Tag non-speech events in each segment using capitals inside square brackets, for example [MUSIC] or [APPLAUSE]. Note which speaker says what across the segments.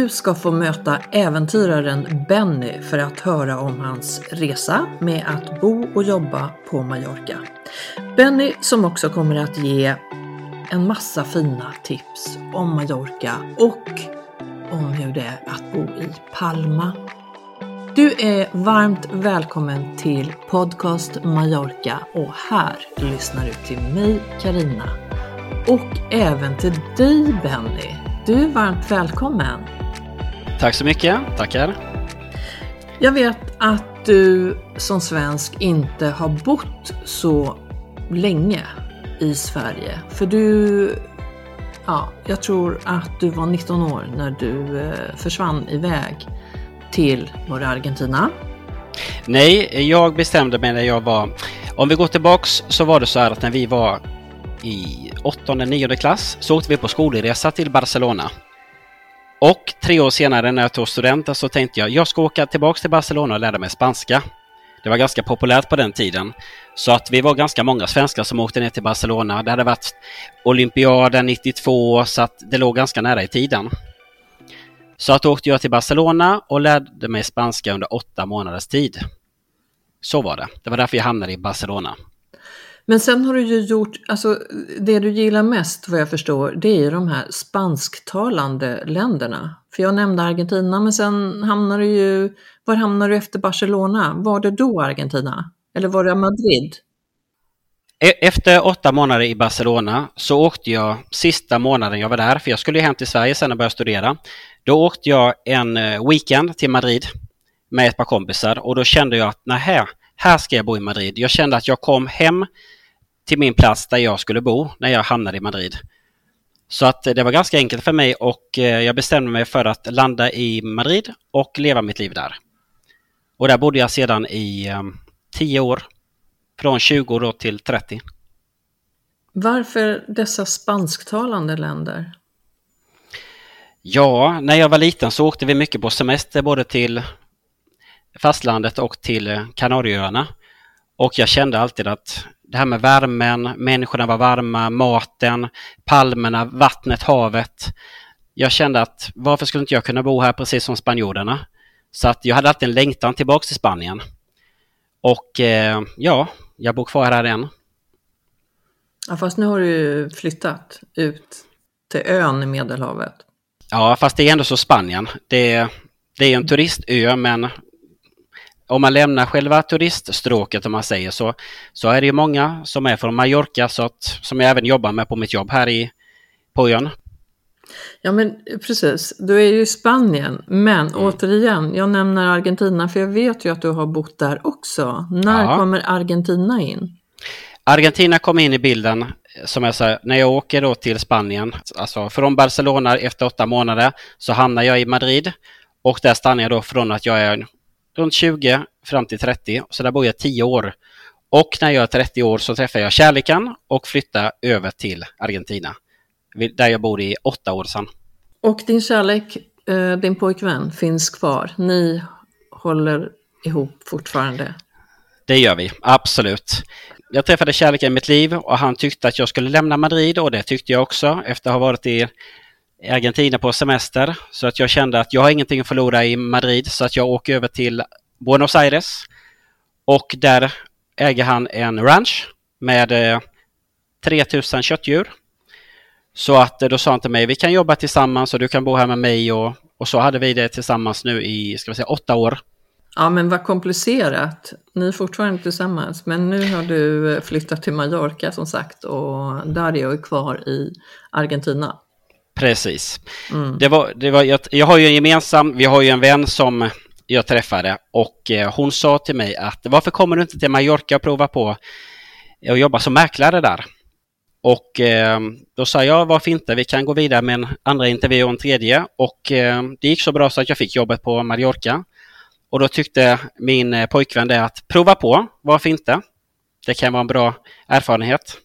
Speaker 1: Du ska få möta äventyraren Benny för att höra om hans resa med att bo och jobba på Mallorca. Benny som också kommer att ge en massa fina tips om Mallorca och om hur det är att bo i Palma. Du är varmt välkommen till Podcast Mallorca och här lyssnar du till mig Karina och även till dig Benny. Du är varmt välkommen!
Speaker 2: Tack så mycket, tackar.
Speaker 1: Jag vet att du som svensk inte har bott så länge i Sverige. För du, ja, jag tror att du var 19 år när du eh, försvann iväg till, var det Argentina?
Speaker 2: Nej, jag bestämde mig när jag var... Om vi går tillbaks så var det så här att när vi var i åttonde, nionde klass så åkte vi på skolresa till Barcelona. Och tre år senare när jag tog studenten så tänkte jag jag ska åka tillbaks till Barcelona och lära mig spanska. Det var ganska populärt på den tiden. Så att vi var ganska många svenskar som åkte ner till Barcelona. Det hade varit olympiaden 92 så att det låg ganska nära i tiden. Så att då åkte jag till Barcelona och lärde mig spanska under åtta månaders tid. Så var det. Det var därför jag hamnade i Barcelona.
Speaker 1: Men sen har du ju gjort, alltså det du gillar mest vad jag förstår, det är ju de här spansktalande länderna. För jag nämnde Argentina, men sen hamnar du ju, var hamnar du efter Barcelona? Var det då Argentina? Eller var det Madrid?
Speaker 2: E, efter åtta månader i Barcelona så åkte jag sista månaden jag var där, för jag skulle ju hem till Sverige sen och börja studera. Då åkte jag en eh, weekend till Madrid med ett par kompisar och då kände jag att nej, här ska jag bo i Madrid. Jag kände att jag kom hem till min plats där jag skulle bo när jag hamnade i Madrid. Så att det var ganska enkelt för mig och eh, jag bestämde mig för att landa i Madrid och leva mitt liv där. Och där bodde jag sedan i eh, tio år. Från 20 då till 30.
Speaker 1: Varför dessa spansktalande länder?
Speaker 2: Ja, när jag var liten så åkte vi mycket på semester både till fastlandet och till eh, Kanarieöarna. Och jag kände alltid att det här med värmen, människorna var varma, maten, palmerna, vattnet, havet. Jag kände att varför skulle inte jag kunna bo här precis som spanjorerna? Så att jag hade alltid en längtan tillbaks till Spanien. Och eh, ja, jag bor kvar här än.
Speaker 1: Ja, fast nu har du flyttat ut till ön i Medelhavet.
Speaker 2: Ja, fast det är ändå så Spanien. Det, det är en turistö men om man lämnar själva turiststråket om man säger så, så är det ju många som är från Mallorca så att, som jag även jobbar med på mitt jobb här i, på ön.
Speaker 1: Ja men precis, du är ju i Spanien, men mm. återigen, jag nämner Argentina för jag vet ju att du har bott där också. När
Speaker 2: Ja.
Speaker 1: kommer Argentina in?
Speaker 2: Argentina kom in i bilden, som jag sa, när jag åker då till Spanien, alltså från Barcelona efter åtta månader, så hamnar jag i Madrid och där stannar jag då från att jag är runt 20 fram till 30, så där bor jag 10 år. Och när jag är 30 år så träffar jag kärleken och flyttar över till Argentina, där jag bor i åtta år sedan.
Speaker 1: Och din kärlek, eh, din pojkvän, finns kvar. Ni håller ihop fortfarande.
Speaker 2: Det gör vi, absolut. Jag träffade kärleken i mitt liv och han tyckte att jag skulle lämna Madrid och det tyckte jag också efter att ha varit i Argentina på semester. Så att jag kände att jag har ingenting att förlora i Madrid så att jag åker över till Buenos Aires. Och där äger han en ranch med eh, 3000 köttdjur. Så att eh, då sa han till mig, vi kan jobba tillsammans och du kan bo här med mig och, och så hade vi det tillsammans nu i, ska vi säga, åtta år.
Speaker 1: Ja men vad komplicerat. Ni är fortfarande tillsammans men nu har du eh, flyttat till Mallorca som sagt och Dario är kvar i Argentina.
Speaker 2: Precis. Det var, det var, jag, jag har ju en gemensam, vi har ju en vän som jag träffade och eh, hon sa till mig att varför kommer du inte till Mallorca och prova på att jobba som mäklare där? Och eh, då sa jag varför inte, vi kan gå vidare med en andra intervju och en tredje och eh, det gick så bra så att jag fick jobbet på Mallorca. Och då tyckte min pojkvän det att prova på, varför inte? Det kan vara en bra erfarenhet.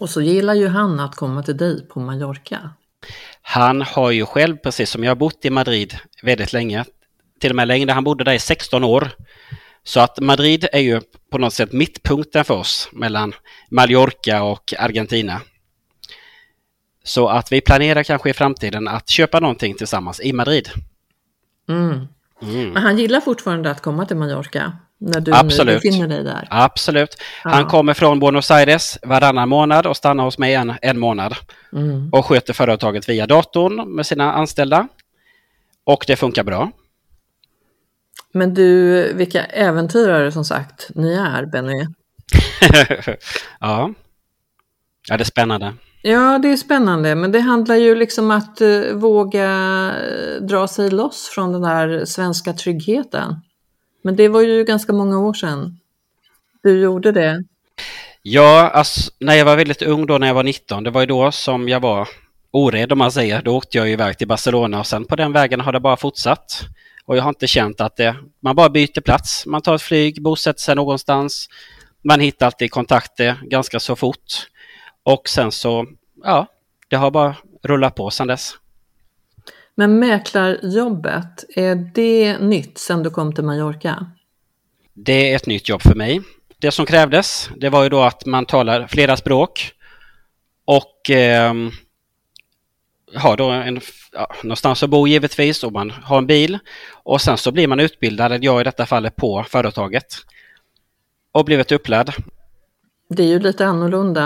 Speaker 1: Och så gillar ju han att komma till dig på Mallorca.
Speaker 2: Han har ju själv, precis som jag, bott i Madrid väldigt länge. Till och med längre, han bodde där i 16 år. Så att Madrid är ju på något sätt mittpunkten för oss mellan Mallorca och Argentina. Så att vi planerar kanske i framtiden att köpa någonting tillsammans i Madrid.
Speaker 1: Mm. Mm. Men han gillar fortfarande att komma till Mallorca? När du
Speaker 2: Absolut.
Speaker 1: befinner dig där?
Speaker 2: Absolut. Ja. Han kommer från Buenos Aires varannan månad och stannar hos mig en, en månad. Mm. Och sköter företaget via datorn med sina anställda. Och det funkar bra.
Speaker 1: Men du, vilka äventyrare som sagt ni är, Benny. [LAUGHS]
Speaker 2: ja. ja, det är spännande.
Speaker 1: Ja, det är spännande, men det handlar ju liksom att uh, våga uh, dra sig loss från den där svenska tryggheten. Men det var ju ganska många år sedan du gjorde det.
Speaker 2: Ja, alltså, när jag var väldigt ung då när jag var 19, det var ju då som jag var orädd om man säger. Då åkte jag iväg till Barcelona och sen på den vägen har det bara fortsatt. Och jag har inte känt att det, man bara byter plats. Man tar ett flyg, bosätter sig någonstans. Man hittar alltid kontakter ganska så fort. Och sen så, ja, det har bara rullat på sedan dess.
Speaker 1: Men mäklarjobbet, är det nytt sedan du kom till Mallorca?
Speaker 2: Det är ett nytt jobb för mig. Det som krävdes, det var ju då att man talar flera språk och eh, har då en, ja, någonstans att bo givetvis och man har en bil. Och sen så blir man utbildad, jag i detta fallet, på företaget och blivit upplärd.
Speaker 1: Det är ju lite annorlunda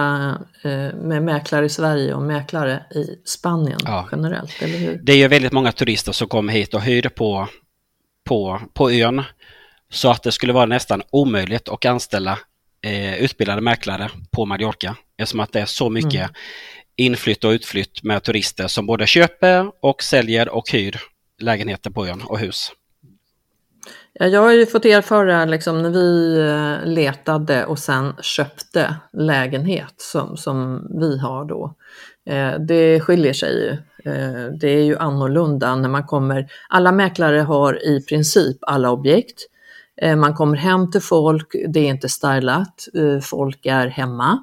Speaker 1: eh, med mäklare i Sverige och mäklare i Spanien ja. generellt, eller hur?
Speaker 2: Det är ju väldigt många turister som kommer hit och hyr på, på, på ön. Så att det skulle vara nästan omöjligt att anställa eh, utbildade mäklare på Mallorca eftersom att det är så mycket mm. inflytt och utflytt med turister som både köper och säljer och hyr lägenheter på ön och hus.
Speaker 1: Jag har ju fått erfara liksom, när vi eh, letade och sen köpte lägenhet som, som vi har då. Eh, det skiljer sig ju. Eh, det är ju annorlunda när man kommer. Alla mäklare har i princip alla objekt. Eh, man kommer hem till folk, det är inte stylat, eh, folk är hemma.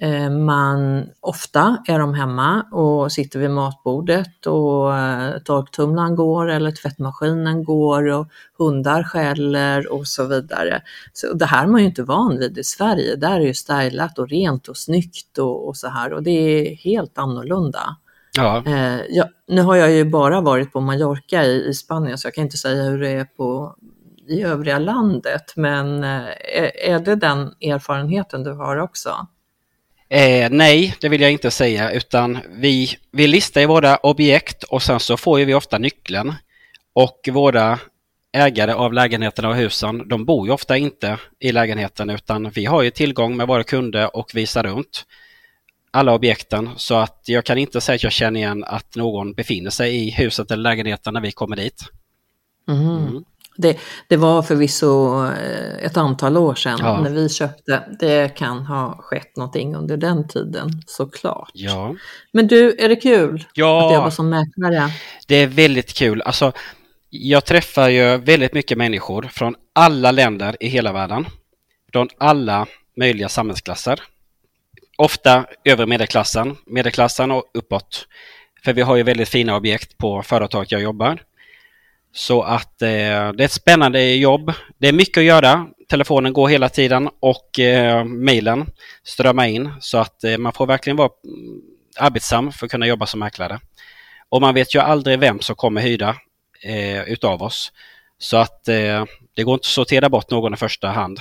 Speaker 1: Eh, man, ofta är de hemma och sitter vid matbordet och eh, torktumlaren går eller tvättmaskinen går och hundar skäller och så vidare. Så det här är man ju inte van vid i Sverige. Där är ju stylat och rent och snyggt och, och så här och det är helt annorlunda. Ja. Eh, ja, nu har jag ju bara varit på Mallorca i, i Spanien så jag kan inte säga hur det är på, i övriga landet men är, är det den erfarenheten du har också?
Speaker 2: Eh, nej, det vill jag inte säga, utan vi, vi listar våra objekt och sen så får vi ofta nyckeln. Och våra ägare av lägenheterna och husen, de bor ju ofta inte i lägenheten utan vi har ju tillgång med våra kunder och visar runt alla objekten så att jag kan inte säga att jag känner igen att någon befinner sig i huset eller lägenheten när vi kommer dit.
Speaker 1: Mm. Mm. Det, det var förvisso eh, ett antal år sedan ja. när vi köpte. Det kan ha skett någonting under den tiden såklart.
Speaker 2: Ja.
Speaker 1: Men du, är det kul
Speaker 2: ja.
Speaker 1: att jobba som mäklare?
Speaker 2: Det är väldigt kul. Alltså, jag träffar ju väldigt mycket människor från alla länder i hela världen. Från alla möjliga samhällsklasser. Ofta över medelklassen, medelklassen och uppåt. För vi har ju väldigt fina objekt på företaget jag jobbar. Så att eh, det är ett spännande jobb. Det är mycket att göra. Telefonen går hela tiden och eh, mejlen strömmar in så att eh, man får verkligen vara mm, arbetsam för att kunna jobba som mäklare. Och man vet ju aldrig vem som kommer hyra eh, utav oss. Så att eh, det går inte att sortera bort någon i första hand.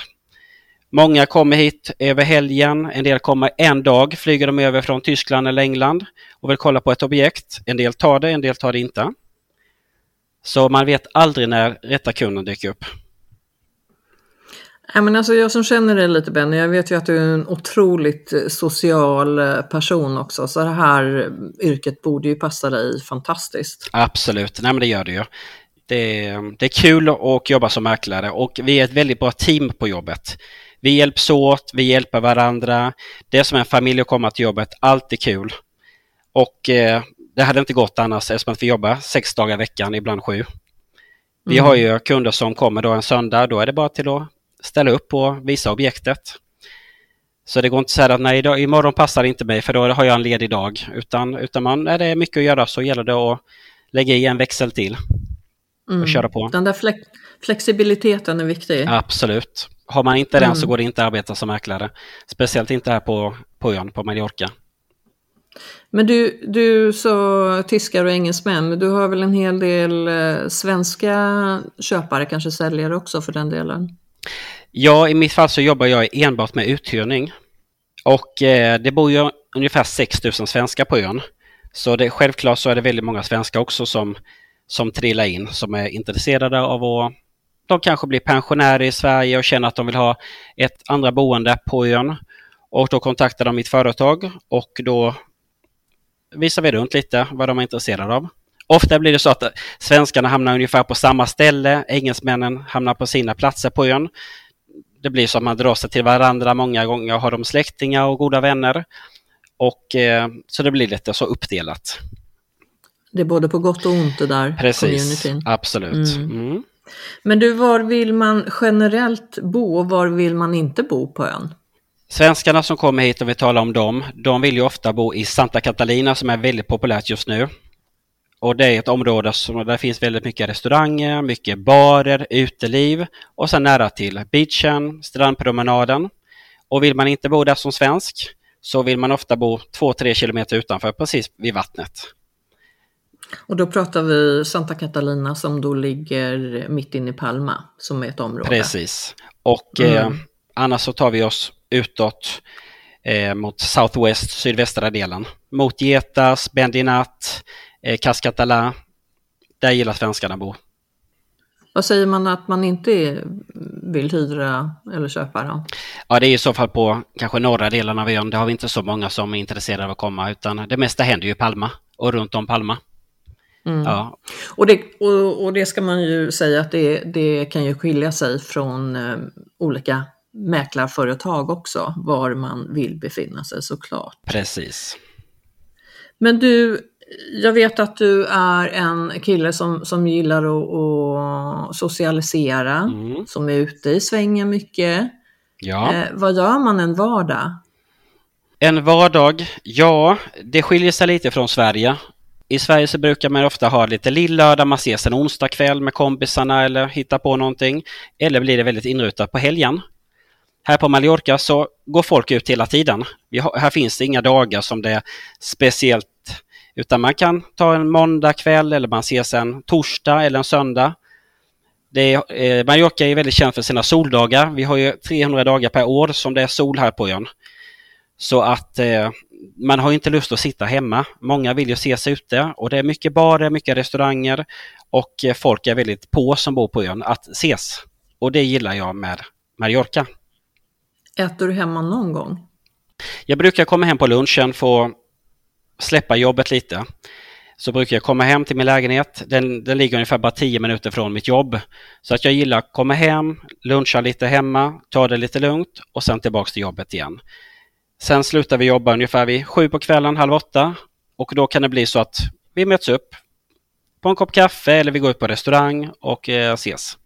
Speaker 2: Många kommer hit över helgen, en del kommer en dag, flyger de över från Tyskland eller England och vill kolla på ett objekt. En del tar det, en del tar det inte. Så man vet aldrig när rätta kunden dyker upp.
Speaker 1: Ja, men alltså jag som känner dig lite Benny, jag vet ju att du är en otroligt eh, social eh, person också, så det här yrket borde ju passa dig fantastiskt.
Speaker 2: Absolut, nej men det gör det ju. Det, det är kul att jobba som mäklare och vi är ett väldigt bra team på jobbet. Vi hjälps åt, vi hjälper varandra. Det är som en familj att komma till jobbet. Allt är kul. Och eh, det hade inte gått annars eftersom att vi jobbar sex dagar i veckan, ibland sju. Vi mm. har ju kunder som kommer då en söndag. Då är det bara till att ställa upp och visa objektet. Så det går inte att säga att nej, idag, imorgon passar det inte mig för då har jag en ledig dag. Utan, utan man, är det mycket att göra så gäller det att lägga i en växel till och mm. köra på.
Speaker 1: Den där flex flexibiliteten är viktig.
Speaker 2: Absolut. Har man inte den mm. så går det inte att arbeta som mäklare. Speciellt inte här på, på ön, på Mallorca.
Speaker 1: Men du, du sa tyskar och engelsmän, men du har väl en hel del eh, svenska köpare, kanske säljare också för den delen?
Speaker 2: Ja, i mitt fall så jobbar jag enbart med uthyrning. Och eh, det bor ju ungefär 6 000 svenskar på ön. Så det, självklart så är det väldigt många svenskar också som, som trillar in, som är intresserade av att de kanske blir pensionärer i Sverige och känner att de vill ha ett andra boende på ön. Och då kontaktar de mitt företag och då visar vi runt lite vad de är intresserade av. Ofta blir det så att svenskarna hamnar ungefär på samma ställe, engelsmännen hamnar på sina platser på ön. Det blir så att man drar sig till varandra många gånger, har de släktingar och goda vänner. Och eh, Så det blir lite så uppdelat.
Speaker 1: Det är både på gott och ont det där
Speaker 2: Precis, communityn. absolut. Mm. Mm.
Speaker 1: Men du, var vill man generellt bo och var vill man inte bo på ön?
Speaker 2: Svenskarna som kommer hit och vi talar om dem, de vill ju ofta bo i Santa Catalina som är väldigt populärt just nu. Och det är ett område som, där finns väldigt mycket restauranger, mycket barer, uteliv och sen nära till beachen, strandpromenaden. Och vill man inte bo där som svensk så vill man ofta bo 2-3 kilometer utanför, precis vid vattnet.
Speaker 1: Och då pratar vi Santa Catalina som då ligger mitt inne i Palma, som är ett område.
Speaker 2: Precis. Och mm. eh, annars så tar vi oss utåt eh, mot Southwest, sydvästra delen. Mot Getas, Bendinat, eh, Cascatala. Där gillar svenskarna bo.
Speaker 1: Vad säger man att man inte vill hyra eller köpa då?
Speaker 2: Ja, det är i så fall på kanske norra delen av ön. Det har vi inte så många som är intresserade av att komma, utan det mesta händer ju i Palma och runt om Palma.
Speaker 1: Mm. Ja. Och, det, och, och, det ska man ju säga att det, det kan ju skilja sig från eh, olika mäklarföretag också, var man vill befinna sig såklart.
Speaker 2: Precis.
Speaker 1: Men du, jag vet att du är en kille som, som gillar att, att socialisera, mm. som är ute i svängen mycket.
Speaker 2: Ja.
Speaker 1: Eh, vad gör man en vardag?
Speaker 2: En vardag, ja, det skiljer sig lite från Sverige. I Sverige så brukar man ofta ha lite lillördag, man ses en onsdag kväll med kompisarna eller hittar på någonting. Eller blir det väldigt inrutat på helgen. Här på Mallorca så går folk ut hela tiden. Har, här finns det inga dagar som det är speciellt utan man kan ta en måndag kväll eller man ses en torsdag eller en söndag. Det är, eh, Mallorca är väldigt känt för sina soldagar. Vi har ju 300 dagar per år som det är sol här på ön. Så att eh, man har inte lust att sitta hemma. Många vill ju ses ute och det är mycket barer, mycket restauranger och eh, folk är väldigt på som bor på ön att ses. Och det gillar jag med Mallorca.
Speaker 1: Äter du hemma någon gång?
Speaker 2: Jag brukar komma hem på lunchen, få släppa jobbet lite. Så brukar jag komma hem till min lägenhet. Den, den ligger ungefär bara 10 minuter från mitt jobb. Så att jag gillar att komma hem, luncha lite hemma, ta det lite lugnt och sen tillbaks till jobbet igen. Sen slutar vi jobba ungefär vid sju på kvällen, halv åtta. Och då kan det bli så att vi möts upp på en kopp kaffe eller vi går ut på restaurang och eh, ses.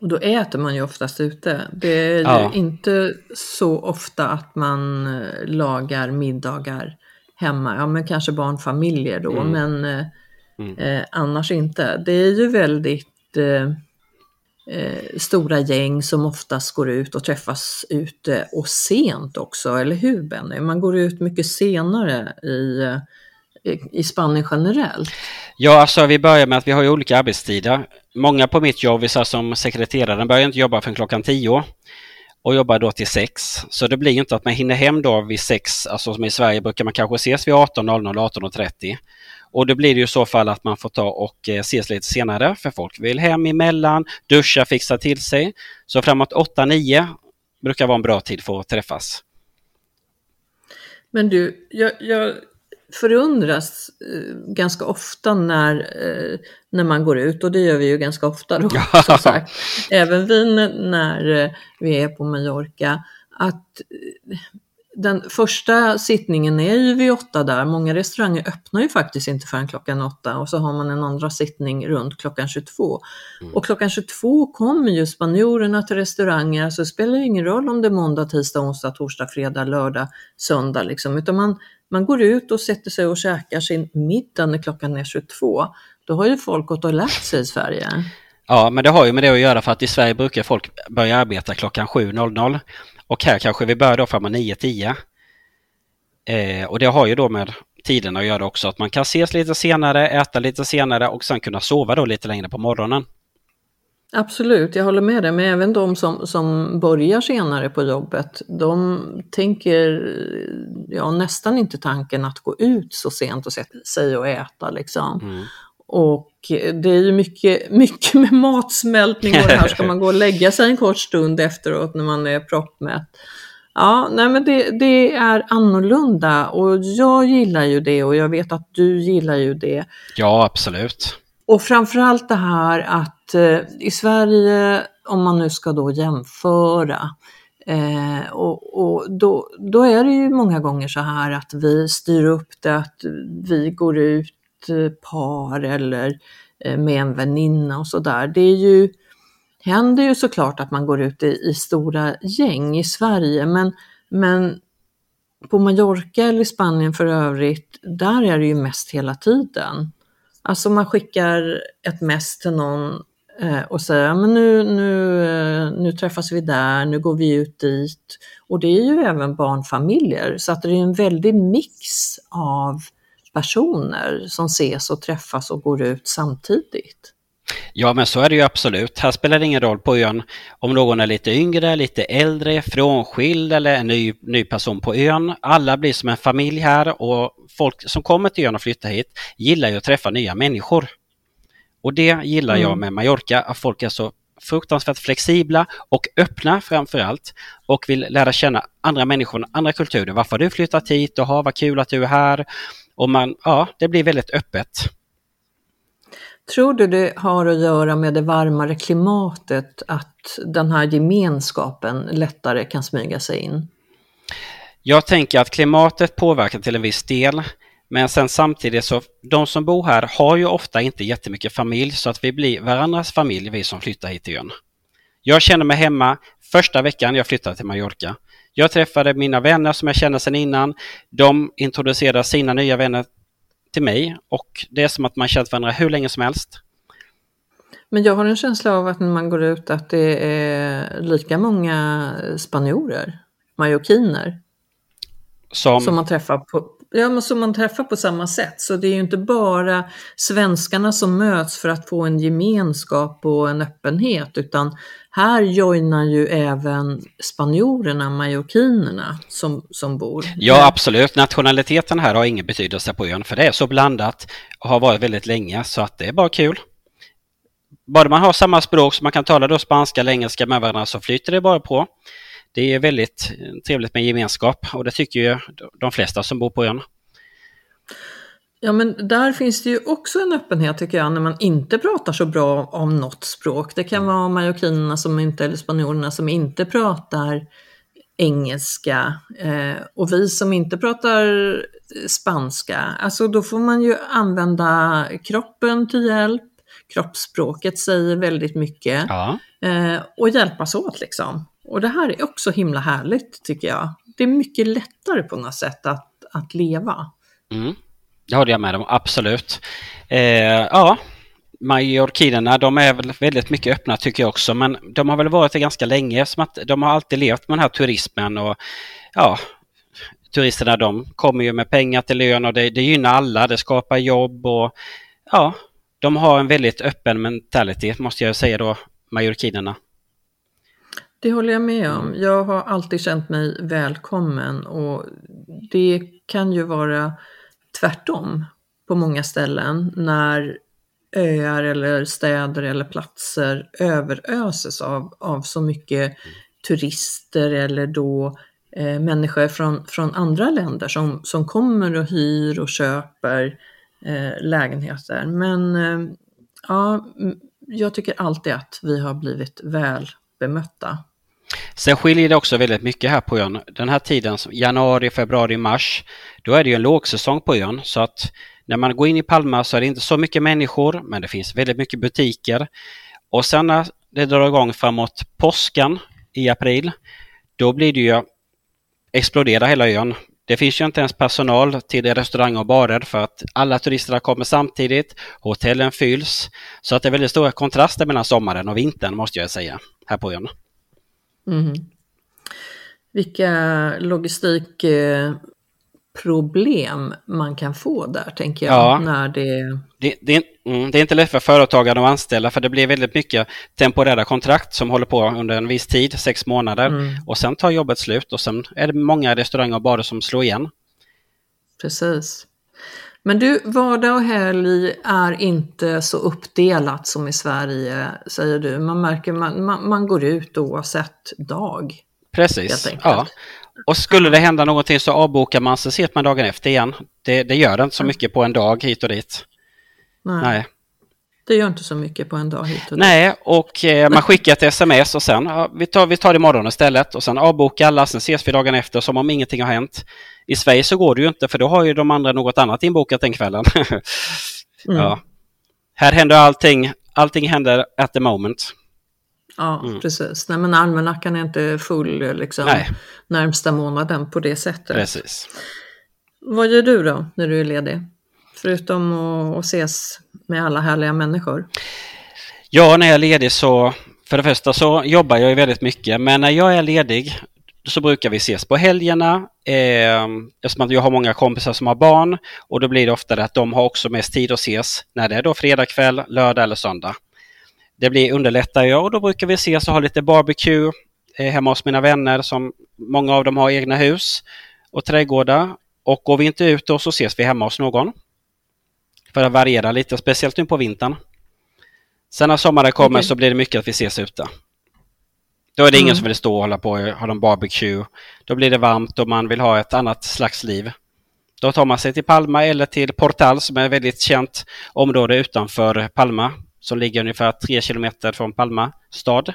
Speaker 1: Och då äter man ju oftast ute. Det är ja. ju inte så ofta att man eh, lagar middagar hemma. Ja, men kanske barnfamiljer då, mm. men eh, mm. eh, annars inte. Det är ju väldigt eh, eh, stora gäng som oftast går ut och träffas ute och sent också, eller hur Benny? Man går ut mycket senare i, i, i Spanien generellt.
Speaker 2: Ja, alltså vi börjar med att vi har ju olika arbetstider. Många på mitt jobb, vi som sekreteraren, börjar inte jobba förrän klockan tio och jobbar då till sex. Så det blir inte att man hinner hem då vid sex, alltså som i Sverige brukar man kanske ses vid 18.00, 18.30. Och då blir det ju i så fall att man får ta och eh, ses lite senare för folk vill hem emellan, duscha, fixa till sig. Så framåt 8-9 brukar vara en bra tid för att träffas.
Speaker 1: Men du, jag, jag förundras eh, ganska ofta när, eh, när man går ut och det gör vi ju ganska ofta då, som sagt. Även vi när eh, vi är på Mallorca. Att den första sittningen är ju vid åtta där. Många restauranger öppnar ju faktiskt inte förrän klockan åtta och så har man en andra sittning runt klockan 22. Mm. Och klockan 22 kommer ju spanjorerna till restauranger, så det spelar ju ingen roll om det är måndag, tisdag, onsdag, torsdag, fredag, lördag, söndag liksom, utan man, man går ut och sätter sig och käkar sin middag när klockan är 22. Då har ju folk gått och lagt sig i Sverige.
Speaker 2: Ja, men det har ju med det att göra för att i Sverige brukar folk börja arbeta klockan 7.00 och här kanske vi börjar då framåt 9.10. Eh, och det har ju då med tiderna att göra också, att man kan ses lite senare, äta lite senare och sen kunna sova då lite längre på morgonen.
Speaker 1: Absolut, jag håller med dig, men även de som, som börjar senare på jobbet, de tänker ja, nästan inte tanken att gå ut så sent och sätta sig och äta. Liksom. Mm. Och det är ju mycket, [LAUGHS] mycket med matsmältning och det här ska man gå och lägga sig en kort stund efteråt när man är proppmätt. Ja, nej men det, det, är annorlunda och jag gillar ju det och jag vet att du gillar ju det.
Speaker 2: Ja, absolut.
Speaker 1: Och framförallt det här att eh, i Sverige, om man nu ska då jämföra, eh, och, och då, då, är det ju många gånger så här att vi styr upp det, att vi går ut eh, par eller eh, med en väninna och sådär. Det är ju, händer ju såklart att man går ut i, i stora gäng i Sverige men, men på Mallorca eller i Spanien för övrigt, där är det ju mest hela tiden. Alltså man skickar ett mess till någon Eh, och säga men nu, nu, eh, nu träffas vi där, nu går vi ut dit. Och det är ju även barnfamiljer så att det är en väldig mix av personer som ses och träffas och går ut samtidigt.
Speaker 2: Ja, men så är det ju absolut. Här spelar det ingen roll på ön om någon är lite yngre, lite äldre, frånskild eller en ny, ny person på ön. Alla blir som en familj här och folk som kommer till ön och flyttar hit gillar ju att träffa nya människor. Och det gillar mm. jag med Mallorca, att folk är så fruktansvärt flexibla och öppna framför allt och vill lära känna andra människor, andra kulturer. Varför har du flyttat hit? Och vad kul att du är här. Och man, ja, det blir väldigt öppet.
Speaker 1: Tror du det har att göra med det varmare klimatet att den här gemenskapen lättare kan smyga sig in?
Speaker 2: Jag tänker att klimatet påverkar till en viss del. Men sen samtidigt så, de som bor här har ju ofta inte jättemycket familj så att vi blir varandras familj, vi som flyttar hit till ön. Jag känner mig hemma första veckan jag flyttade till Mallorca. Jag träffade mina vänner som jag känner sedan innan. De introducerade sina nya vänner till mig och det är som att man känt varandra hur länge som helst.
Speaker 1: Men jag har en känsla av att när man går ut att det är lika många spanjorer, marockiner, som... som man träffar på, ja, men som man träffar på samma sätt. Så det är ju inte bara svenskarna som möts för att få en gemenskap och en öppenhet utan här joinar ju även spanjorerna, majorkinerna som, som bor.
Speaker 2: Ja absolut, nationaliteten här har ingen betydelse på ön för det är så blandat och har varit väldigt länge så att det är bara kul. Bara man har samma språk så man kan tala då spanska eller engelska med varandra så flyter det bara på. Det är väldigt trevligt med gemenskap och det tycker ju de flesta som bor på ön.
Speaker 1: Ja men där finns det ju också en öppenhet tycker jag när man inte pratar så bra om något språk. Det kan vara marockinerna som inte, eller spanjorerna som inte pratar engelska eh, och vi som inte pratar spanska. Alltså då får man ju använda kroppen till hjälp. Kroppsspråket säger väldigt mycket. Ja. Eh, och hjälpas åt liksom. Och det här är också himla härligt tycker jag. Det är mycket lättare på något sätt att, att leva.
Speaker 2: Mm. Det håller jag med om, absolut. Eh, ja, majorkinerna, de är väl väldigt mycket öppna tycker jag också, men de har väl varit det ganska länge, som att de har alltid levt med den här turismen och ja, turisterna de kommer ju med pengar till ön och det, det gynnar alla, det skapar jobb och ja, de har en väldigt öppen mentality måste jag säga då, majorkinerna.
Speaker 1: Det håller jag med om. Jag har alltid känt mig välkommen och det kan ju vara tvärtom på många ställen när öar eller städer eller platser överöses av, av så mycket turister eller då eh, människor från, från andra länder som, som kommer och hyr och köper eh, lägenheter. Men eh, ja, jag tycker alltid att vi har blivit väl bemötta.
Speaker 2: Sen skiljer det också väldigt mycket här på ön. Den här tiden, januari, februari, mars, då är det ju en lågsäsong på ön. Så att när man går in i Palma så är det inte så mycket människor, men det finns väldigt mycket butiker. Och sen när det drar igång framåt påsken i april, då blir det ju explodera hela ön. Det finns ju inte ens personal till restauranger och barer för att alla turisterna kommer samtidigt. Hotellen fylls. Så att det är väldigt stora kontraster mellan sommaren och vintern måste jag säga, här på ön.
Speaker 1: Mm. Vilka logistikproblem man kan få där tänker jag.
Speaker 2: Ja.
Speaker 1: När det...
Speaker 2: Det, det, mm, det är inte lätt för företagare att anställa för det blir väldigt mycket temporära kontrakt som håller på under en viss tid, sex månader.
Speaker 1: Mm.
Speaker 2: Och sen tar jobbet slut och sen är det många restauranger och barer som slår igen.
Speaker 1: Precis. Men du, vardag och helg är inte så uppdelat som i Sverige, säger du. Man märker man, man, man går ut oavsett dag.
Speaker 2: Precis. Ja. Och skulle det hända någonting så avbokar man så ses man dagen efter igen. Det, det gör inte så mycket på en dag hit och dit.
Speaker 1: Nej,
Speaker 2: Nej.
Speaker 1: Det gör inte så mycket på en dag hit och.
Speaker 2: Nej, och eh, man skickar ett sms och sen ja, vi, tar, vi tar det imorgon istället och sen avbokar alla, sen ses vi dagen efter som om ingenting har hänt. I Sverige så går det ju inte för då har ju de andra något annat inbokat den kvällen. [LAUGHS]
Speaker 1: Mm.
Speaker 2: ja. Här händer allting, allting händer at the moment.
Speaker 1: Ja,
Speaker 2: Mm.
Speaker 1: precis. Nej, men almanackan är inte full liksom,
Speaker 2: Nej.
Speaker 1: närmsta månaden på det sättet.
Speaker 2: Precis.
Speaker 1: Vad gör du då när du är ledig? Förutom att, ses med alla härliga människor.
Speaker 2: Ja, när jag är ledig så för det första så jobbar jag ju väldigt mycket men när jag är ledig så brukar vi ses på helgerna eh, eftersom jag har många kompisar som har barn och då blir det ofta det att de har också mest tid att ses när det är då fredag kväll, lördag eller söndag. Det blir underlättar jag och då brukar vi ses och ha lite barbecue eh, hemma hos mina vänner som många av dem har egna hus och trädgårdar. Och går vi inte ut då så ses vi hemma hos någon. För att variera lite, speciellt nu på vintern. Sen när sommaren kommer
Speaker 1: Okej.
Speaker 2: så blir det mycket att vi ses ute. Då är det ingen
Speaker 1: Mm.
Speaker 2: som vill stå och hålla på och ha någon barbecue. Då blir det varmt och man vill ha ett annat slags liv. Då tar man sig till Palma eller till Portal som är ett väldigt känt område utanför Palma. Som ligger ungefär tre kilometer från Palma stad.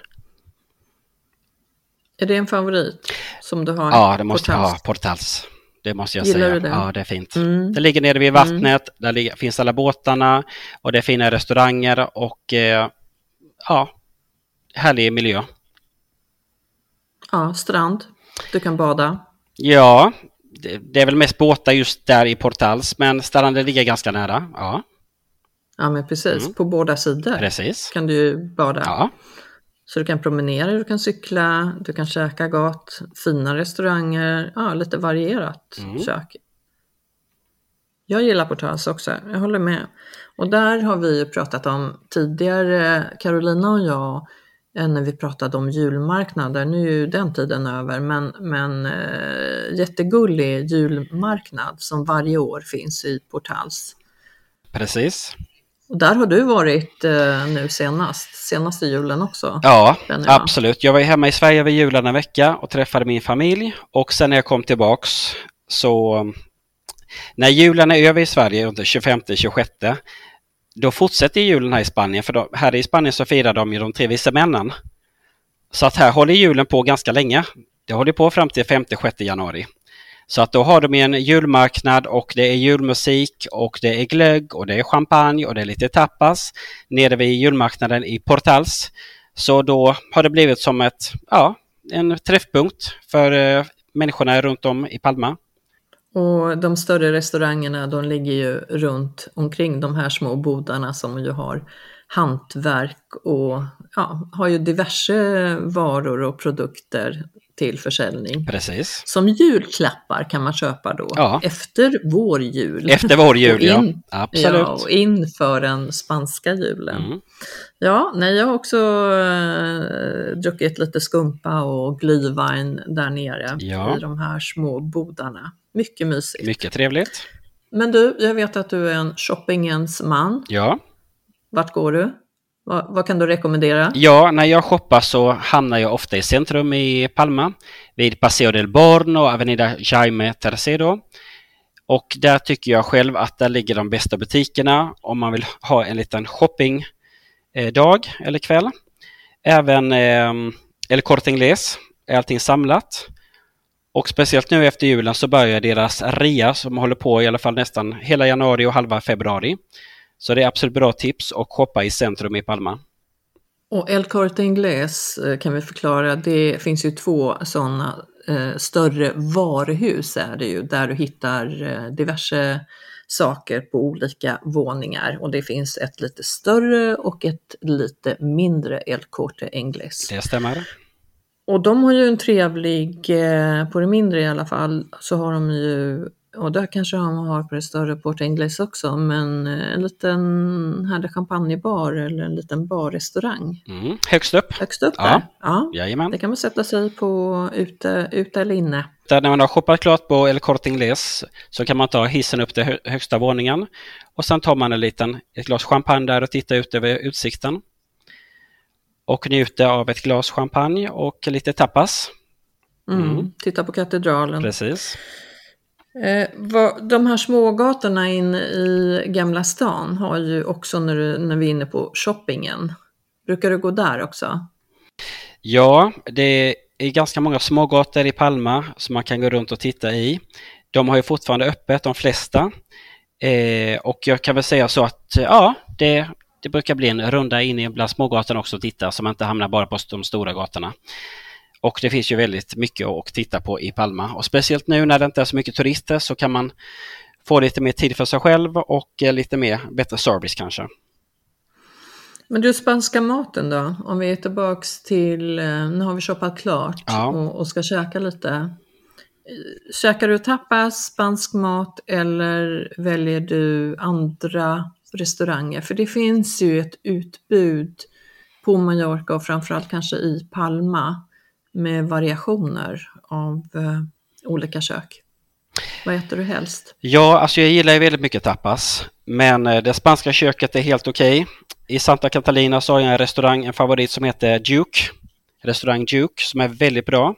Speaker 1: Är det en favorit som du har?
Speaker 2: Ja, det måste
Speaker 1: på
Speaker 2: ha.
Speaker 1: Tals?
Speaker 2: Portals. Det måste jag
Speaker 1: Gillar
Speaker 2: säga.
Speaker 1: du det?
Speaker 2: Ja, det är fint.
Speaker 1: Mm.
Speaker 2: Det ligger nere vid vattnet, där ligger, finns alla båtarna och det är fina restauranger och eh, ja, härlig miljö.
Speaker 1: Ja, strand. Du kan bada.
Speaker 2: Ja, det, det är väl mest båtar just där i Portals, men stranden ligger ganska nära. Ja,
Speaker 1: Ja, men precis.
Speaker 2: Mm.
Speaker 1: På båda sidor
Speaker 2: precis.
Speaker 1: kan du bada.
Speaker 2: Ja,
Speaker 1: Så du kan promenera, du kan cykla, du kan käka gott, fina restauranger, ja, lite varierat
Speaker 2: Mm.
Speaker 1: kök. Jag gillar Portals också, jag håller med. Och där har vi ju pratat om tidigare, Carolina och jag, eh, när vi pratade om julmarknader. Nu är ju den tiden över, men, men eh, jättegullig julmarknad som varje år finns i Portals.
Speaker 2: precis.
Speaker 1: Och där har du varit eh, nu senast, senaste julen också.
Speaker 2: Ja, absolut. Jag var ju hemma i Sverige över julen en vecka och träffade min familj och sen när jag kom tillbaks så när julen är över i Sverige, runt den 25-26, då fortsätter julen här i Spanien för då, här i Spanien så firar de ju de tre vise männen. Så att här håller julen på ganska länge. Det håller på fram till 5-6 januari. Så att då har de en julmarknad och det är julmusik och det är glögg och det är champagne och det är lite tapas nere vid julmarknaden i Portals. Så då har det blivit som ett, ja, en träffpunkt för eh, människorna runt om i Palma.
Speaker 1: Och de större restaurangerna de ligger ju runt omkring de här små bodarna som ju har hantverk och ja, har ju diverse varor och produkter till försäljning.
Speaker 2: Precis.
Speaker 1: Som julklappar kan man köpa då
Speaker 2: Ja.
Speaker 1: efter vår jul.
Speaker 2: Efter vår jul, [LAUGHS]
Speaker 1: Och
Speaker 2: ja.
Speaker 1: in-
Speaker 2: Absolut.
Speaker 1: Ja, och inför den spanska julen.
Speaker 2: Mm.
Speaker 1: Ja, nej, jag har också eh, druckit lite skumpa och glühwein där nere
Speaker 2: Ja.
Speaker 1: i de här små bodarna. Mycket mysigt.
Speaker 2: Mycket trevligt.
Speaker 1: Men du, jag vet att du är en shoppingens man.
Speaker 2: Ja.
Speaker 1: Vart går du? Vad, vad, kan du rekommendera?
Speaker 2: Ja, när jag shoppar så hamnar jag ofta i centrum i Palma, vid Paseo del Born och Avenida Jaime Tercedo. Och där tycker jag själv att där ligger de bästa butikerna om man vill ha en liten shoppingdag eh, eller kväll. Även eh, El Corte Inglés är allting samlat. Och speciellt nu efter julen så börjar deras rea som håller på i alla fall nästan hela januari och halva februari. Så det är absolut bra tips att shoppa i centrum i Palma.
Speaker 1: Och El Corte Inglés eh, kan vi förklara, det finns ju två sådana eh, större varuhus är det ju, där du hittar eh, diverse saker på olika våningar och det finns ett lite större och ett lite mindre El Corte Inglés.
Speaker 2: Det stämmer.
Speaker 1: Och de har ju en trevlig, eh, på det mindre i alla fall, så har de ju och det kanske de har på det större Port Ingles också, men eh, en liten härlig champagnebar eller en liten barrestaurang.
Speaker 2: Mm, högst upp.
Speaker 1: Högst upp
Speaker 2: ja.
Speaker 1: där. Ja,
Speaker 2: Jajamän.
Speaker 1: Det kan man sätta sig på ute, ute eller inne.
Speaker 2: Där när man har shoppat klart på El Corte Inglés så kan man ta hissen upp till högsta våningen och sen tar man en liten, ett glas champagne där och tittar ut över utsikten. Och njuter av ett glas champagne och lite tapas.
Speaker 1: Mm. Mm. Titta på katedralen.
Speaker 2: Precis.
Speaker 1: Eh, de här smågatorna inne i Gamla stan har ju också när, du, när vi är inne på shoppingen. Brukar du gå där också?
Speaker 2: Ja, det är ganska många smågator i Palma som man kan gå runt och titta i. De har ju fortfarande öppet, de flesta. Eh, och jag kan väl säga så att ja, det, det brukar bli en runda in bland smågatorna också och titta så man inte hamnar bara på de stora gatorna. Och det finns ju väldigt mycket att titta på i Palma och speciellt nu när det inte är så mycket turister så kan man få lite mer tid för sig själv och eh, lite mer bättre service kanske.
Speaker 1: Men du, spanska maten då? Om vi är tillbaks till, eh, nu har vi shoppat klart ja. och, och, ska käka lite. Käkar du tapas, spansk mat eller väljer du andra restauranger? För det finns ju ett utbud på Mallorca och framförallt kanske i Palma med variationer av eh, olika kök. Vad äter du helst?
Speaker 2: Ja, alltså jag gillar ju väldigt mycket tapas, men eh, det spanska köket är helt okej. Okay. I Santa Catalina så har jag en restaurang, en favorit som heter Duke, restaurang Duke, som är väldigt bra.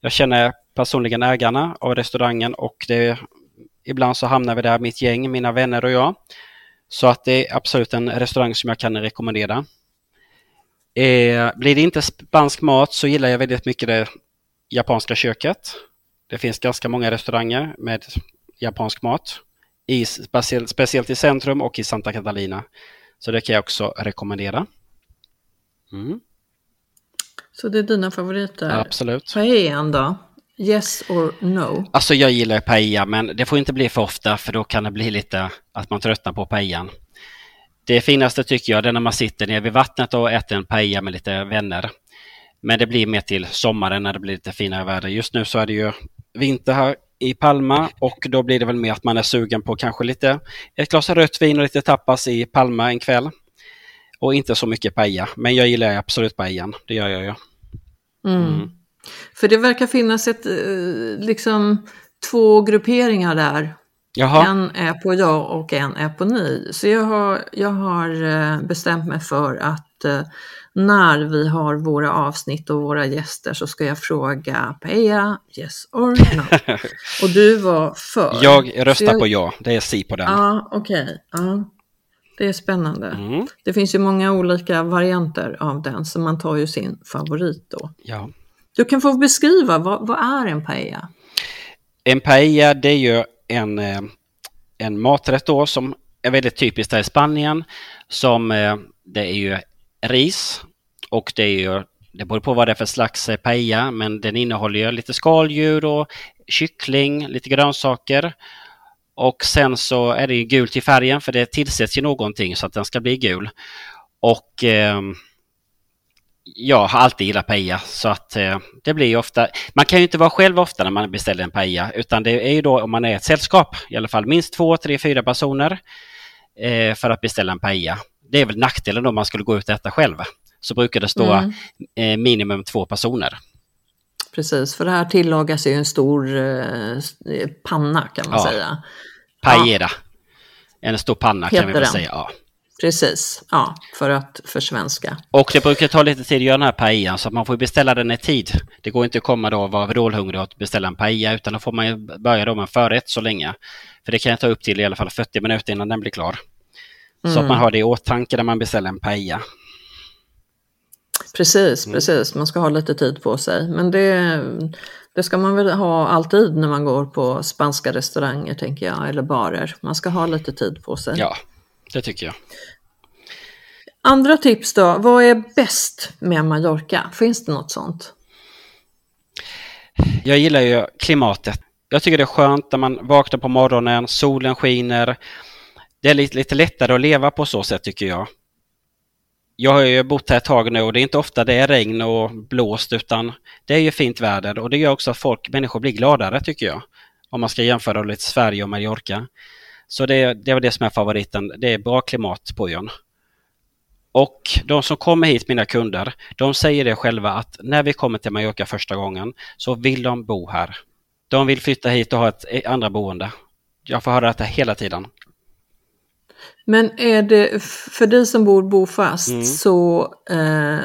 Speaker 2: Jag känner personligen ägarna av restaurangen och det, ibland så hamnar vi där, mitt gäng, mina vänner och jag. Så att det är absolut en restaurang som jag kan rekommendera. Eh, blir det inte spansk mat så gillar jag väldigt mycket det japanska köket. Det finns ganska många restauranger med japansk mat, i, speciellt, speciellt i centrum och i Santa Catalina. Så det kan jag också rekommendera.
Speaker 1: Mm. Så det är dina favoriter?
Speaker 2: Absolut.
Speaker 1: Paellan då? Yes or no?
Speaker 2: Alltså jag gillar paella men det får inte bli för ofta för då kan det bli lite att man tröttnar på paellan. Det finaste tycker jag är när man sitter nere vid vattnet och äter en paella med lite vänner. Men det blir mer till sommaren när det blir lite finare väder. Just nu så är det ju vinter här i Palma och då blir det väl mer att man är sugen på kanske lite ett glas rött vin och lite tapas i Palma en kväll. Och inte så mycket paella, men jag gillar absolut paellan, det gör jag ju.
Speaker 1: Mm. Mm. För det verkar finnas ett, eh, liksom två grupperingar där Jaha. En är på ja och en är på ni. Så jag har, jag har eh, bestämt mig för att eh, när vi har våra avsnitt och våra gäster så ska jag fråga Peja, yes or no. [LAUGHS] och du var för.
Speaker 2: Jag röstar jag... på ja, det är si på den.
Speaker 1: Ja, okej. Okay. Ja. Det är spännande. Mm. Det finns ju många olika varianter av den så man tar ju sin favorit då.
Speaker 2: Ja.
Speaker 1: Du kan få beskriva, vad, vad är en paella?
Speaker 2: En paella det är ju en, eh, en maträtt då som är väldigt typiskt här i Spanien. Som eh, det är ju ris och det är ju det beror på vad det är för slags eh, paella men den innehåller ju lite skaldjur och kyckling, lite grönsaker. Och sen så är det ju gult i färgen för det tillsätts ju någonting så att den ska bli gul. Och eh, jag har alltid gillat paella så att eh, det blir ofta, man kan ju inte vara själv ofta när man beställer en paella utan det är ju då om man är ett sällskap, i alla fall minst två, tre, fyra personer eh, för att beställa en paella. Det är väl nackdelen då man skulle gå ut och äta själv. Så brukar det stå mm. eh, minimum två personer.
Speaker 1: Precis, för det här tillagas ju en stor eh, panna kan man ja. säga.
Speaker 2: Paella. En stor panna Heter kan vi väl den? säga. Ja.
Speaker 1: Precis, ja, för att försvenska.
Speaker 2: Och det brukar ta lite tid att göra den här paellan så att man får beställa den i tid. Det går inte att komma då och vara vrålhungrig och beställa en paella utan då får man börja då med förrätt så länge. För det kan ta upp till i alla fall 40 minuter innan den blir klar. Mm. Så att man mm. har det i åtanke när man beställer en paella.
Speaker 1: Precis, mm. precis. Man ska ha lite tid på sig. Men det, det ska man väl ha alltid när man går på spanska restauranger, tänker jag, eller barer. Man ska ha lite tid på sig.
Speaker 2: Ja, det tycker jag.
Speaker 1: Andra tips då? Vad är bäst med Mallorca? Finns det något sånt?
Speaker 2: Jag gillar ju klimatet. Jag tycker det är skönt när man vaknar på morgonen, solen skiner. Det är lite, lite lättare att leva på så sätt tycker jag. Jag har ju bott här ett tag nu och det är inte ofta det är regn och blåst utan det är ju fint väder och det gör också att folk, människor blir gladare tycker jag. Om man ska jämföra lite Sverige och Mallorca. Så det, det var det som är favoriten. Det är bra klimat på ön. Och de som kommer hit, mina kunder, de säger det själva att när vi kommer till Mallorca första gången så vill de bo här. De vill flytta hit och ha ett andra boende. Jag får höra detta hela tiden.
Speaker 1: Men är det, för dig som bor bofast mm. så eh,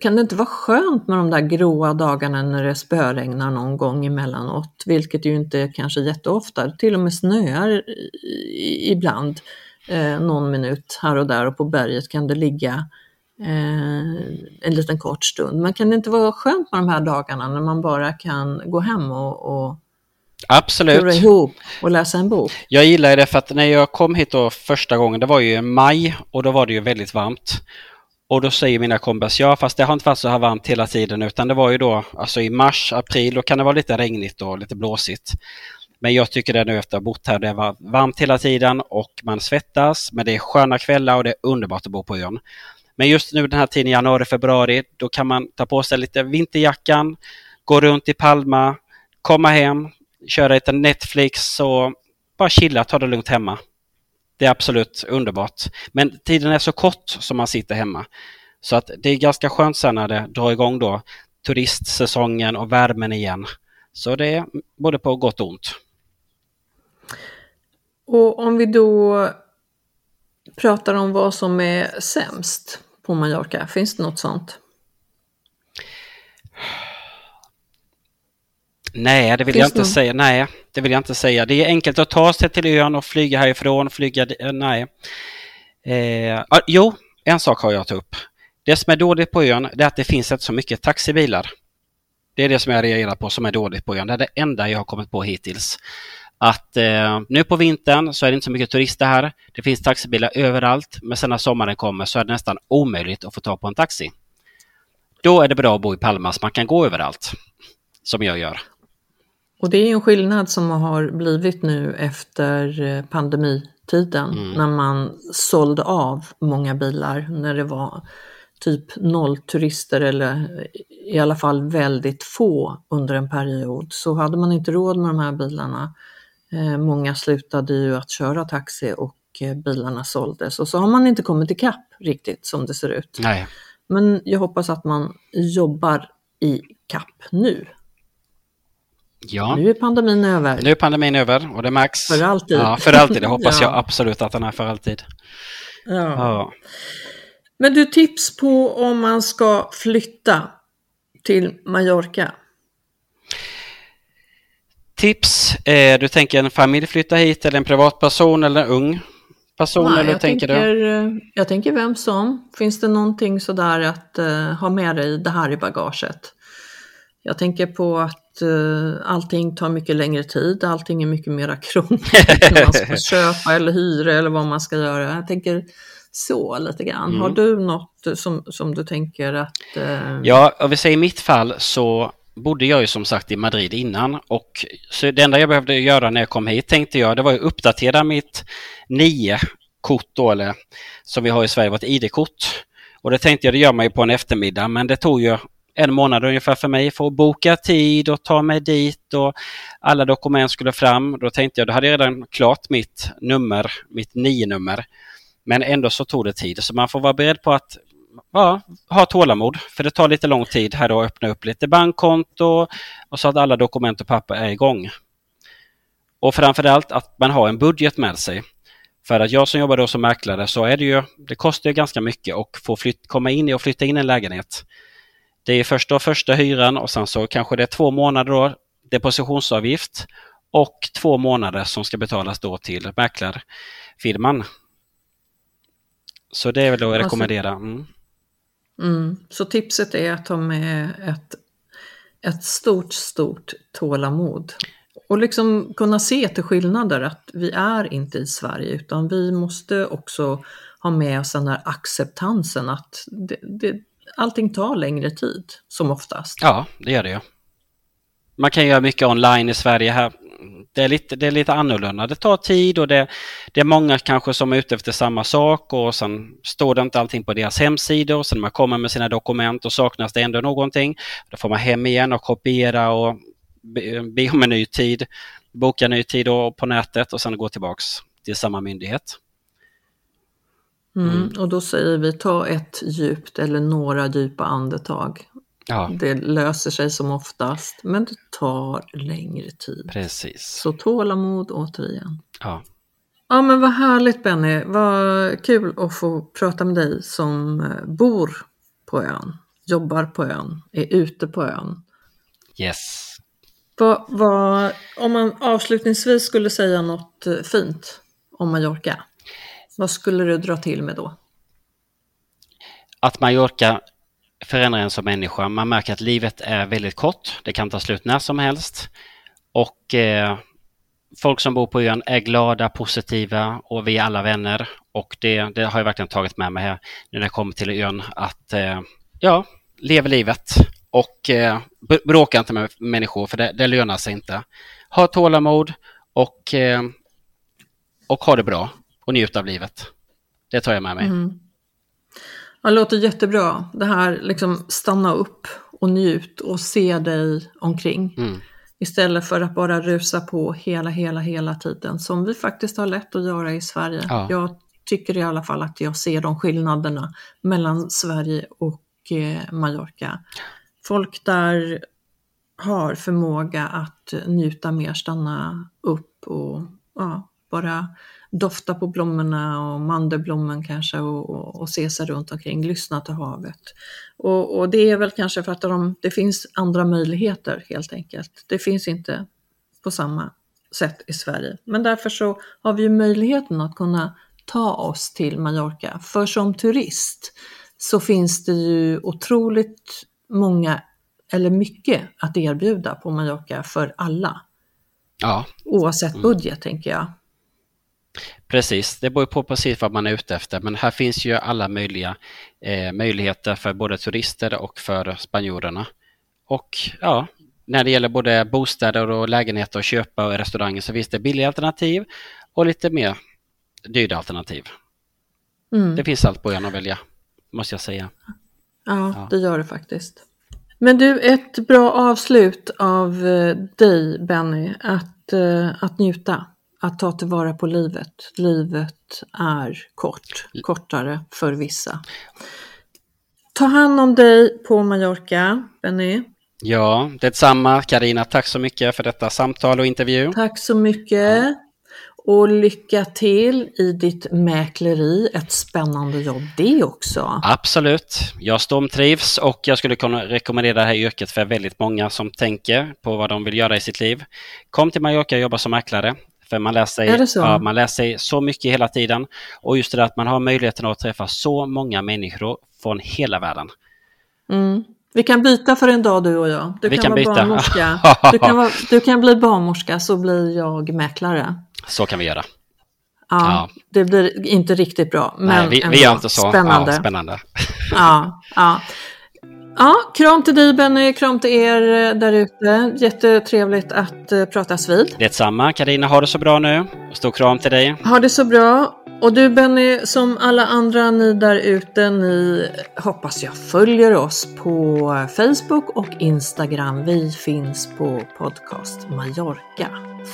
Speaker 1: kan det inte vara skönt med de där gråa dagarna när det spöregnar någon gång emellanåt, vilket ju inte är kanske jätteofta, till och med snöar ibland eh, någon minut här och där och på berget kan det ligga eh, en liten kort stund. Men kan det inte vara skönt med de här dagarna när man bara kan gå hem och, och
Speaker 2: Absolut.
Speaker 1: ihop och läsa en bok.
Speaker 2: Jag gillar det för att när jag kom hit då första gången, det var ju i maj och då var det ju väldigt varmt. Och då säger mina kompisar, ja fast det har inte varit så här varmt hela tiden utan det var ju då alltså i mars, april, då kan det vara lite regnigt och lite blåsigt. Men jag tycker det nu efter att ha bott här, det var varmt hela tiden och man svettas, men det är sköna kvällar och det är underbart att bo på ön. Men just nu den här tiden januari, februari, då kan man ta på sig lite vinterjackan, gå runt i Palma, komma hem, köra lite Netflix och bara chilla, ta det lugnt hemma. Det är absolut underbart. Men tiden är så kort som man sitter hemma. Så att det är ganska skönt sen när det drar igång då turistsäsongen och värmen igen. Så det är både på gott och ont.
Speaker 1: Och om vi då pratar om vad som är sämst på Mallorca, finns det något sånt?
Speaker 2: Nej, det vill Finns jag inte någon? säga. Nej, det vill jag inte säga. Det är enkelt att ta sig till ön och flyga härifrån. Flyga, eh, nej. Eh, jo, en sak har jag att ta upp. Det som är dåligt på ön är att det finns inte så mycket taxibilar. Det är det som jag reagerar på som är dåligt på ön. Det är det enda jag har kommit på hittills. Att eh, nu på vintern så är det inte så mycket turister här. Det finns taxibilar överallt, men sen när sommaren kommer så är det nästan omöjligt att få tag på en taxi. Då är det bra att bo i Palma så man kan gå överallt, som jag gör.
Speaker 1: Och det är en skillnad som har blivit nu efter eh, pandemitiden mm. när man sålde av många bilar när det var typ noll turister eller i alla fall väldigt få under en period så hade man inte råd med de här bilarna. Eh, många slutade ju att köra taxi och eh, bilarna såldes och så har man inte kommit ikapp riktigt som det ser ut.
Speaker 2: Nej.
Speaker 1: Men jag hoppas att man jobbar i kapp nu.
Speaker 2: Ja.
Speaker 1: Nu är pandemin över.
Speaker 2: Nu är pandemin över och det märks.
Speaker 1: För alltid.
Speaker 2: Ja, för alltid. Det [LAUGHS] hoppas ja. jag absolut att den är för alltid.
Speaker 1: Ja. ja. Men du, tips på om man ska flytta till Mallorca?
Speaker 2: Tips? Eh, du tänker en familj flytta hit eller en privatperson eller en ung person? Nej, eller
Speaker 1: jag, tänker, du? jag tänker vem som. Finns det någonting sådär att uh, ha med dig det här i bagaget? Jag tänker på att uh, allting tar mycket längre tid, allting är mycket mera [LAUGHS] krångligt när man ska [LAUGHS] köpa eller hyra eller vad man ska göra. Jag tänker så lite grann. Mm. Har du något som, som du tänker att... Uh...
Speaker 2: Ja, om vi säger i mitt fall så bodde jag ju som sagt i Madrid innan och så det enda jag behövde göra när jag kom hit tänkte jag det var att uppdatera mitt NIE-kort då, eller som vi har i Sverige, vårt ID-kort. Och det tänkte jag, det gör man ju på en eftermiddag, men det tog ju en månad ungefär för mig för att boka tid och ta mig dit och alla dokument skulle fram. Då tänkte jag, då hade jag redan klart mitt nummer, mitt nio-nummer. Men ändå så tog det tid, så man får vara beredd på att ja, ha tålamod. För det tar lite lång tid här då att öppna upp lite bankkonto och så att alla dokument och papper är igång. Och framförallt att man har en budget med sig. För att jag som jobbar då som mäklare så är det ju, det kostar ju ganska mycket att få flytt, komma in i och flytta in en lägenhet. Det är först då första hyran och sen så kanske det är två månader då depositionsavgift och två månader som ska betalas då till mäklarfirman. Så det är väl att rekommendera. Mm.
Speaker 1: Mm. Så tipset är att ha med ett, ett stort, stort tålamod. Och liksom kunna se till skillnader att vi är inte i Sverige utan vi måste också ha med oss den här acceptansen att det, det, allting tar längre tid som oftast.
Speaker 2: Ja, det gör det ju. Man kan göra mycket online i Sverige här. Det är lite, det är lite annorlunda. Det tar tid och det, det är många kanske som är ute efter samma sak och sen står det inte allting på deras hemsidor. Sen när man kommer med sina dokument och saknas det ändå någonting. Då får man hem igen och kopiera och be om en ny tid, boka en ny tid på nätet och sen gå tillbaks till samma myndighet.
Speaker 1: Mm. Mm. Och då säger vi ta ett djupt eller några djupa andetag. Ja. Det löser sig som oftast, men det tar längre tid.
Speaker 2: Precis.
Speaker 1: Så tålamod återigen.
Speaker 2: Ja.
Speaker 1: Ja men vad härligt Benny, vad kul att få prata med dig som eh, bor på ön, jobbar på ön, är ute på ön.
Speaker 2: Yes.
Speaker 1: Vad, vad, om man avslutningsvis skulle säga något eh, fint om Mallorca, vad skulle du dra till med då?
Speaker 2: Att Mallorca förändrar en som människa. Man märker att livet är väldigt kort. Det kan ta slut när som helst. Och eh, folk som bor på ön är glada, positiva och vi är alla vänner. Och det, det har jag verkligen tagit med mig här nu när jag kommer till ön. Att eh, ja, leva livet och eh, bråka inte med människor för det, det lönar sig inte. Ha tålamod och, eh, och ha det bra och njut av livet. Det tar jag med mig. Mm.
Speaker 1: Ja, det låter jättebra. Det här liksom stanna upp och njut och se dig omkring. Mm. Istället för att bara rusa på hela, hela, hela tiden som vi faktiskt har lätt att göra i Sverige. Ja. Jag tycker i alla fall att jag ser de skillnaderna mellan Sverige och eh, Mallorca. Folk där har förmåga att njuta mer, stanna upp och ja, bara dofta på blommorna och mandelblommen kanske och, och, och, se sig runt omkring, lyssna till havet. Och, och det är väl kanske för att de, det finns andra möjligheter helt enkelt. Det finns inte på samma sätt i Sverige. Men därför så har vi ju möjligheten att kunna ta oss till Mallorca. För som turist så finns det ju otroligt många eller mycket att erbjuda på Mallorca för alla.
Speaker 2: Ja.
Speaker 1: Oavsett mm. budget mm. tänker jag.
Speaker 2: Precis, det beror på precis vad man är ute efter men här finns ju alla möjliga eh, möjligheter för både turister och för spanjorerna. Och ja, när det gäller både bostäder och lägenheter att köpa och restauranger så finns det billiga alternativ och lite mer dyra alternativ. Mm. Det finns allt på att välja, måste jag säga.
Speaker 1: Ja, ja, det gör det faktiskt. Men du, ett bra avslut av eh, dig Benny, att, eh, att njuta att ta tillvara på livet. Livet är kort, kortare för vissa. Ta hand om dig på Mallorca, Benny.
Speaker 2: Ja, detsamma Karina. Tack så mycket för detta samtal och intervju.
Speaker 1: Tack så mycket. Ja. Och lycka till i ditt mäkleri, ett spännande jobb det också.
Speaker 2: Absolut, jag stormtrivs och jag skulle kunna rekommendera det här yrket för väldigt många som tänker på vad de vill göra i sitt liv. Kom till Mallorca och jobba som mäklare. För man lär, sig, ja, man lär sig så mycket hela tiden. Och just det där att man har möjligheten att träffa så många människor från hela världen.
Speaker 1: Mm. Vi kan byta för en dag du och jag. Du Vi kan, kan vara byta. barnmorska. [LAUGHS] Du kan, vara, du kan bli barnmorska så blir jag mäklare.
Speaker 2: Så kan vi göra.
Speaker 1: Ja, ja. det blir inte riktigt bra. Men Nej,
Speaker 2: vi, vi gör inte så.
Speaker 1: Spännande.
Speaker 2: Ja, spännande.
Speaker 1: Ja, ja. Ja, kram till dig Benny, kram till er eh, där ute. Jättetrevligt att uh, pratas vid.
Speaker 2: Detsamma, Karina, ha det så bra nu. Stor kram till dig.
Speaker 1: Ha det så bra. Och du Benny, som alla andra ni där ute, ni hoppas jag följer oss på Facebook och Instagram. Vi finns på podcast Mallorca.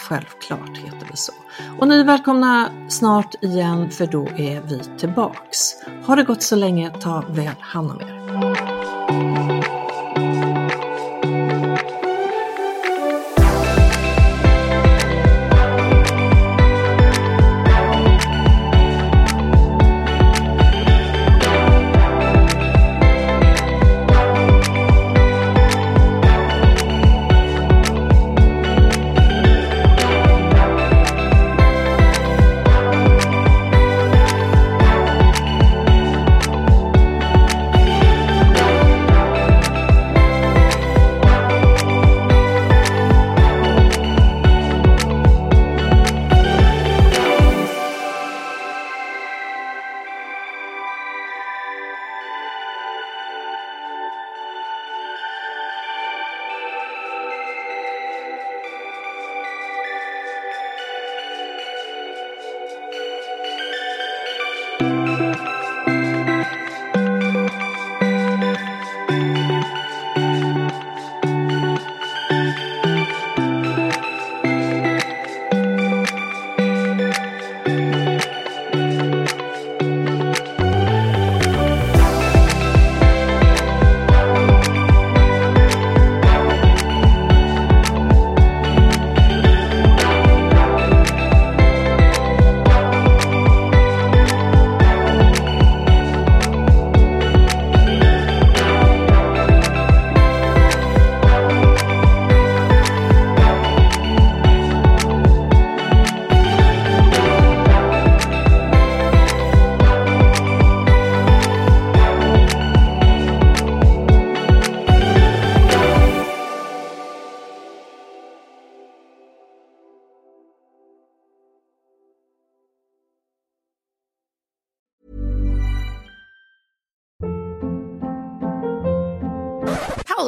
Speaker 1: Självklart heter vi så. Och ni är välkomna snart igen för då är vi tillbaks. Ha det gott så länge, ta väl hand om er.